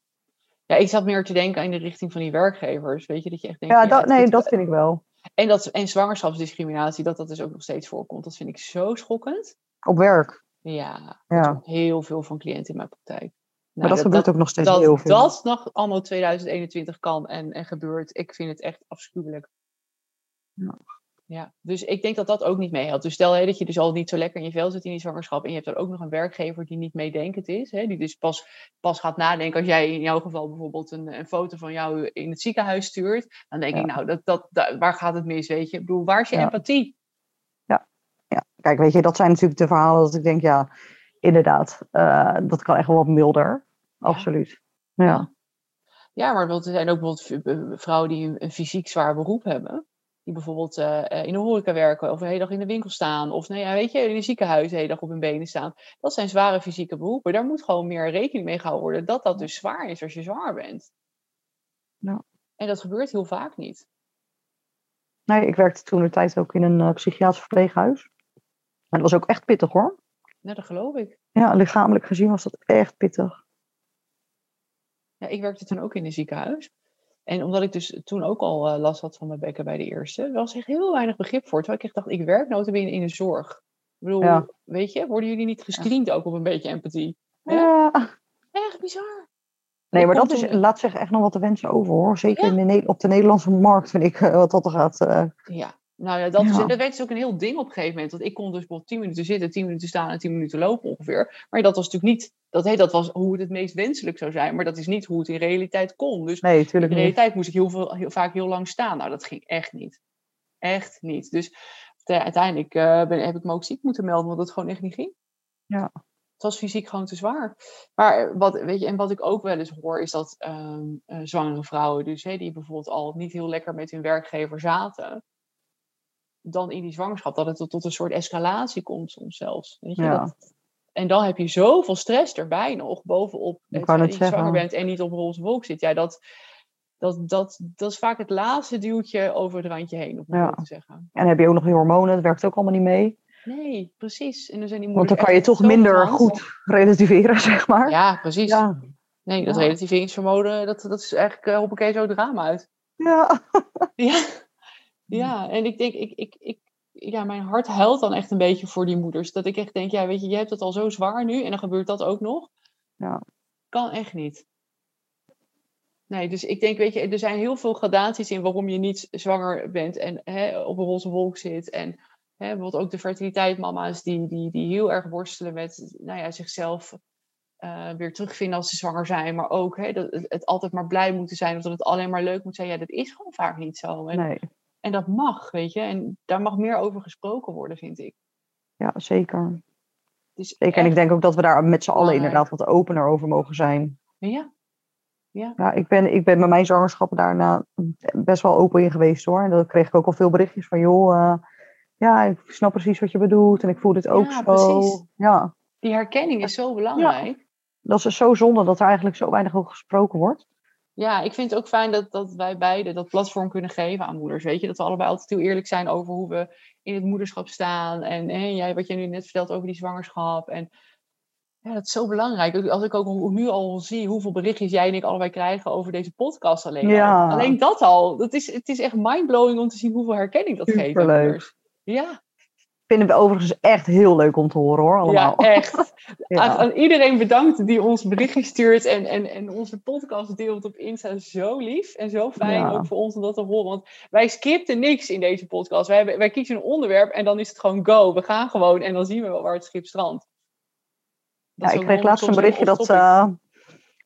Ja, ik zat meer te denken in de richting van die werkgevers. Weet je, dat je echt denkt... ja, dat, nee, dat vind ik wel. En, dat, en zwangerschapsdiscriminatie, dat dat dus ook nog steeds voorkomt. Dat vind ik zo schokkend. Op werk. Ja, Ja. heel veel van cliënten in mijn praktijk. Maar Nou, dat, gebeurt ook nog steeds dat, heel veel. dat nog anno 2021 kan en, en gebeurt. Ik vind het echt afschuwelijk. Ja. Ja, dus ik denk dat dat ook niet meehelpt. Dus stel hè, dat je dus al niet zo lekker in je vel zit in die zwangerschap. En je hebt dan ook nog een werkgever die niet meedenkend is. Hè, die dus pas, pas gaat nadenken als jij in jouw geval bijvoorbeeld een, een foto van jou in het ziekenhuis stuurt. Dan denk Ja. ik, nou, dat, dat, da- waar gaat het mis, weet je? Ik bedoel, waar is je Ja. empathie? Ja, kijk, weet je, dat zijn natuurlijk de verhalen dat ik denk, ja, inderdaad, eh, dat kan echt wel wat milder. Absoluut. Ja. Ja. Ja, maar er zijn ook bijvoorbeeld vrouwen die een, een fysiek zwaar beroep hebben. Die bijvoorbeeld eh, eh, in de horeca werken of de hele dag in de winkel staan. Of nou ja, weet je, in een ziekenhuis de hele dag op hun benen staan. Dat zijn zware fysieke beroepen. Daar moet gewoon meer rekening mee gehouden worden dat dat dus zwaar is als je zwaar bent. Ja. En dat gebeurt heel vaak niet. Nee, ik werkte toen de tijd ook in een eh, psychiatrisch verpleeghuis. En dat was ook echt pittig hoor. Nou, dat geloof ik. Ja, lichamelijk gezien was dat echt pittig. Ja, ik werkte toen ook in een ziekenhuis. En omdat ik dus toen ook al eh, last had van mijn bekken bij de eerste, was echt heel weinig begrip voor. Terwijl ik echt dacht, ik werk notabene in de zorg. Ik bedoel, Ja. weet je, worden jullie niet gescreend ook op een beetje empathie? Ja. Ja. Echt bizar. Nee, maar dat is, laat zich echt nog wat te wensen over hoor. Zeker in de, op de Nederlandse markt vind ik, eh, wat dat er gaat. eh, Ja, nou ja, dat, is, Ja. dat werd dus ook een heel ding op een gegeven moment. Want ik kon dus bijvoorbeeld 10 minuten zitten, 10 minuten staan en 10 minuten lopen ongeveer. Maar dat was natuurlijk niet, dat, hé, dat was hoe het het meest wenselijk zou zijn. Maar dat is niet hoe het in realiteit kon. Dus nee, in niet. realiteit moest ik heel, veel, heel vaak heel lang staan. Nou, dat ging echt niet. Echt niet. Dus te- uiteindelijk eh, ben, heb ik me ook ziek moeten melden, want het gewoon echt niet ging. Ja. Het was fysiek gewoon te zwaar. Maar wat, weet je, en wat ik ook wel eens hoor, is dat ehm, eh, zwangere vrouwen, dus hè, die bijvoorbeeld al niet heel lekker met hun werkgever zaten, dan in die zwangerschap, dat het tot, tot een soort escalatie komt soms zelfs. Weet je? Ja. Dat, en dan heb je zoveel stress erbij nog, bovenop het dat je zwanger bent en niet op roze wolk zit. Ja, dat, dat, dat, dat is vaak het laatste duwtje over het randje heen, om het Ja. te zeggen. En dan heb je ook nog die hormonen, dat werkt ook allemaal niet mee. Nee, precies. En dan zijn die Want dan kan je toch minder goed relativeren, zeg maar. Ja, precies. Ja. Nee, dat Ja. relativeringsvermogen, dat, dat is eigenlijk, uh, hoppakee, zo drama uit. Ja. Ja, ja. en ik denk, ik, ik, ik, ja, mijn hart huilt dan echt een beetje voor die moeders. Dat ik echt denk, ja, weet je, je hebt het al zo zwaar nu en dan gebeurt dat ook nog. Ja. Kan echt niet. Nee, dus ik denk, weet je, er zijn heel veel gradaties in waarom je niet zwanger bent en hè, op een roze wolk zit. En hè, bijvoorbeeld ook de fertiliteitsmama's die, die, die heel erg worstelen met nou ja, zichzelf eh, weer terugvinden als ze zwanger zijn. Maar ook hè, dat het, het altijd maar blij moeten zijn of dat het alleen maar leuk moet zijn. Ja, dat is gewoon vaak niet zo. En, Nee, en dat mag, weet je. En daar mag meer over gesproken worden, vind ik. ja, zeker. Dus Zeker. En ik denk ook dat we daar met z'n allen inderdaad wat opener over mogen zijn. Ja, Ja, ik ben, ik ben bij mijn zwangerschap daarna best wel open in geweest hoor. En dan kreeg ik ook al veel berichtjes van joh, eh, ja, ik snap precies wat je bedoelt en ik voel dit ook Ja, zo. precies. Ja, Die herkenning is zo belangrijk. Dat is zo zonde dat er eigenlijk zo weinig over gesproken wordt. Ja, ik vind het ook fijn dat, dat wij beide dat platform kunnen geven aan moeders. Weet je, dat we allebei altijd heel eerlijk zijn over hoe we in het moederschap staan. En, en jij, wat jij nu net vertelt over die zwangerschap. En ja, dat is zo belangrijk. Als ik ook nu al zie hoeveel berichtjes jij en ik allebei krijgen over deze podcast alleen. Ja. Alleen dat al. Dat is, het is echt mindblowing om te zien hoeveel herkenning dat geeft. Superleuk. Ja. Vinden we overigens echt heel leuk om te horen hoor. Allemaal. Ja, echt. ja. Aan iedereen bedankt die ons berichtjes stuurt en, en, en onze podcast deelt op Insta. Zo lief en zo fijn Ja. ook voor ons om dat te horen. Want wij scripten niks in deze podcast. Wij, wij kiezen een onderwerp en dan is het gewoon go. We gaan gewoon en dan zien we wel waar het schip strandt. Dat Ja, ik kreeg laatst een berichtje dat, eh,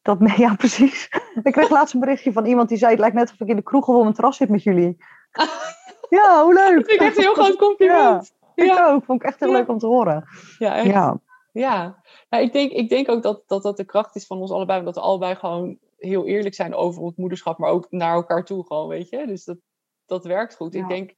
dat. Ja, precies. ik kreeg laatst een berichtje van iemand die zei: Het lijkt net of ik in de kroeg of op een terras zit met jullie. ja, hoe leuk. Dat vind ik echt een heel groot compliment. Ja. ook. Vond ik echt heel Ja. leuk om te horen. Ja, echt. Ja, Ja, nou, ik, denk, ik denk ook dat, dat dat de kracht is van ons allebei. Dat we allebei gewoon heel eerlijk zijn over het moederschap, maar ook naar elkaar toe gewoon, weet je. Dus dat, dat werkt goed. Ik denk,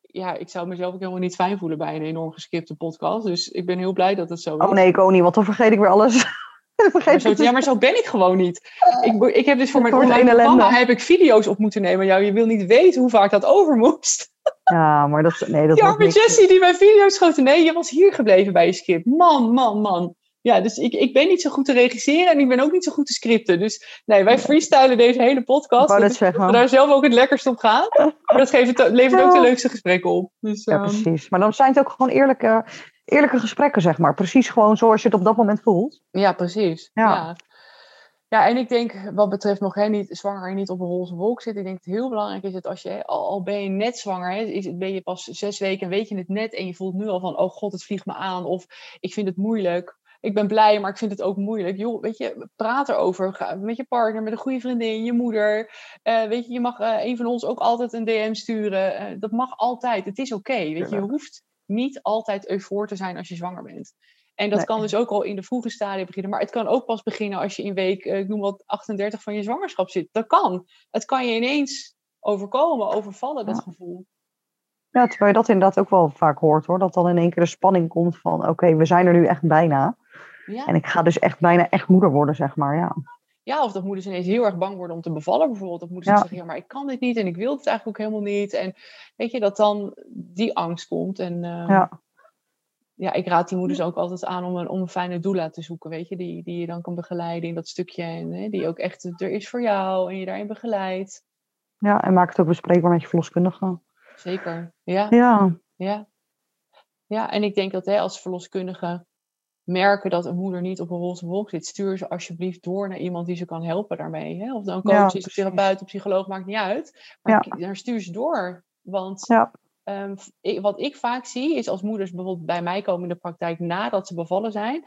ja, ik zou mezelf ook helemaal niet fijn voelen bij een enorm gescripte podcast. Dus ik ben heel blij dat het zo is. Oh nee, ik ook niet, want dan vergeet ik weer alles. Maar zo, ja, maar zo ben ik gewoon niet. Ik, ik heb dus voor mijn online heb ik video's op moeten nemen. Ja, je wil niet weten hoe vaak dat over moest. Ja, maar dat, nee, dat Die arme. Jessie die mijn video's schoten. Nee, je was hier gebleven bij je script. Man, man, man. Ja, dus ik, ik ben niet zo goed te regisseren en ik ben ook niet zo goed te scripten. Dus nee, wij freestylen deze hele podcast. Ik Dat is- zeggen. daar zelf ook het lekkerst op gaan. Maar dat geeft het, levert ook de leukste gesprekken op. Dus, Ja, ehm, precies. Maar dan zijn het ook gewoon eerlijke, eerlijke gesprekken, zeg maar. Precies gewoon zoals je het op dat moment voelt. Ja, precies. Ja. Ja. ja. en ik denk wat betreft nog hè, niet zwanger en niet op een roze wolk zitten. Ik denk dat het heel belangrijk is dat als je, al, al ben je net zwanger, hè, is, ben je pas zes weken en weet je het net. En je voelt nu al van, oh god, het vliegt me aan. Of ik vind het moeilijk. Ik ben blij, maar ik vind het ook moeilijk. Joh, weet je, praat erover. Ga met je partner, met een goede vriendin, je moeder. Eh, weet je, je mag eh, een van ons ook altijd een DM sturen. Eh, dat mag altijd. Het is oké. weet je, je hoeft niet altijd eufoor te zijn als je zwanger bent. En dat Nee. kan dus ook al in de vroege stadia beginnen. Maar het kan ook pas beginnen als je in week, eh, ik noem wat, 38 van je zwangerschap zit. Dat kan. Het kan je ineens overkomen, overvallen, dat Ja. gevoel. Ja, terwijl je dat inderdaad ook wel vaak hoort hoor. Dat dan in één keer de spanning komt van oké, we zijn er nu echt bijna. Ja. En ik ga dus echt bijna echt moeder worden, zeg maar. Ja, ja, of dat moeders ineens heel erg bang worden om te bevallen bijvoorbeeld. Of moeders Ja. zeggen, ja, maar ik kan dit niet en ik wil het eigenlijk ook helemaal niet. En weet je, dat dan die angst komt. En eh, Ja. ja, ik raad die moeders ook altijd aan om een, om een fijne doula te zoeken, weet je. Die, die je dan kan begeleiden in dat stukje. En hè, die ook echt er is voor jou en je daarin begeleidt. ja, en maak het ook bespreekbaar met je verloskundige. Zeker, ja. Ja, Ja. ja, en ik denk dat hè, als verloskundige merken dat een moeder niet op een roze wolk zit, stuur ze alsjeblieft door naar iemand die ze kan helpen daarmee. Hè? Of dan Ja, coach is, een precies. therapeut, een psycholoog, maakt niet uit. Maar Ja. daar stuur ze door. Want Ja. ehm, ik- wat ik vaak zie, is als moeders bijvoorbeeld bij mij komen in de praktijk nadat ze bevallen zijn,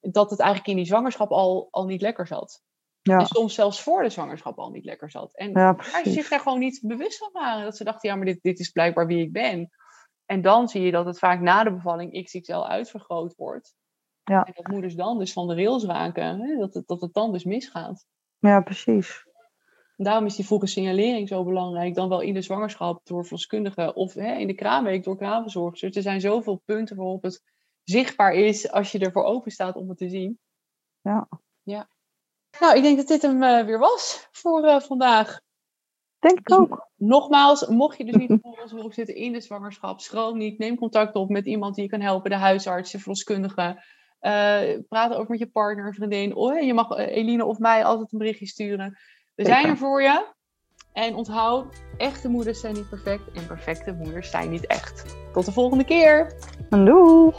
dat het eigenlijk in die zwangerschap al, al niet lekker zat. ja, En soms zelfs voor de zwangerschap al niet lekker zat. En ja, ze zich daar gewoon niet bewust van waren. Dat ze dachten, ja, maar dit, dit is blijkbaar wie ik ben. En dan zie je dat het vaak na de bevalling XXL uitvergroot wordt. Ja. En dat moeders dan dus van de rails raken. Hè? Dat, het, dat het dan dus misgaat. Ja, precies. Daarom is die vroege signalering zo belangrijk. Dan wel in de zwangerschap door verloskundigen. Of hè, in de kraamweek door kraamverzorgsters. Er zijn zoveel punten waarop het zichtbaar is als je ervoor open staat om het te zien. Ja. ja. Nou, ik denk dat dit hem eh, weer was voor eh, vandaag. Denk ik Dus ook. Nogmaals, mocht je dus niet op onze wolk zitten in de zwangerschap, schroom niet. Neem contact op met iemand die je kan helpen, de huisarts, de verloskundige. Eh praat ook met je partner, vriendin. Oh, je mag eh, Eline of mij altijd een berichtje sturen. We Zeker. zijn er voor je. En onthoud, echte moeders zijn niet perfect en perfecte moeders zijn niet echt. Tot de volgende keer! You.